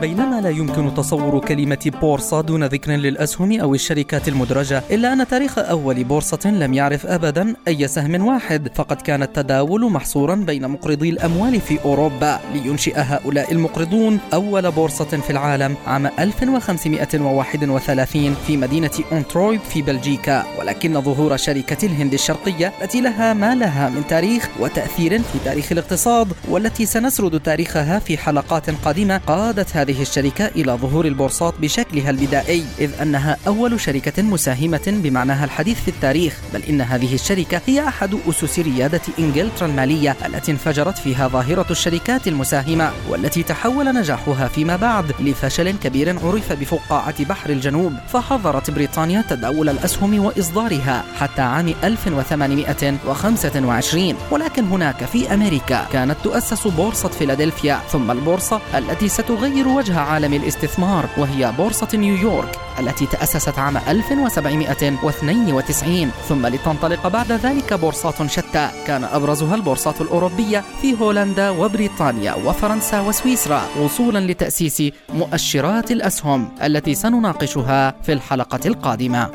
بينما لا يمكن تصور كلمة بورصة دون ذكر للأسهم أو الشركات المدرجة إلا أن تاريخ أول بورصة لم يعرف أبدا أي سهم واحد فقد كان التداول محصورا بين مقرضي الأموال في أوروبا لينشئ هؤلاء المقرضون أول بورصة في العالم عام 1531 في مدينة أونترويب في بلجيكا. ولكن ظهور شركة الهند الشرقية التي لها ما لها من تاريخ وتأثير في تاريخ الاقتصاد والتي سنسرد تاريخها في حلقات قادمة قادت هذه الشركة إلى ظهور البورصات بشكلها البدائي إذ أنها أول شركة مساهمة بمعناها الحديث في التاريخ بل إن هذه الشركة هي أحد أسس ريادة إنجلترا المالية التي انفجرت فيها ظاهرة الشركات المساهمة والتي تحول نجاحها فيما بعد لفشل كبير عرف بفقاعة بحر الجنوب فحظرت بريطانيا تداول الأسهم وإصدارها حتى عام 1825 ولكن هناك في أمريكا كانت تؤسس بورصة فيلادلفيا ثم البورصة التي ستغير وجه عالم الاستثمار وهي بورصة نيويورك التي تأسست عام 1792 ثم لتنطلق بعد ذلك بورصات شتى. كان أبرزها البورصات الأوروبية في هولندا وبريطانيا وفرنسا وسويسرا وصولا لتأسيس مؤشرات الأسهم التي سنناقشها في الحلقة القادمة.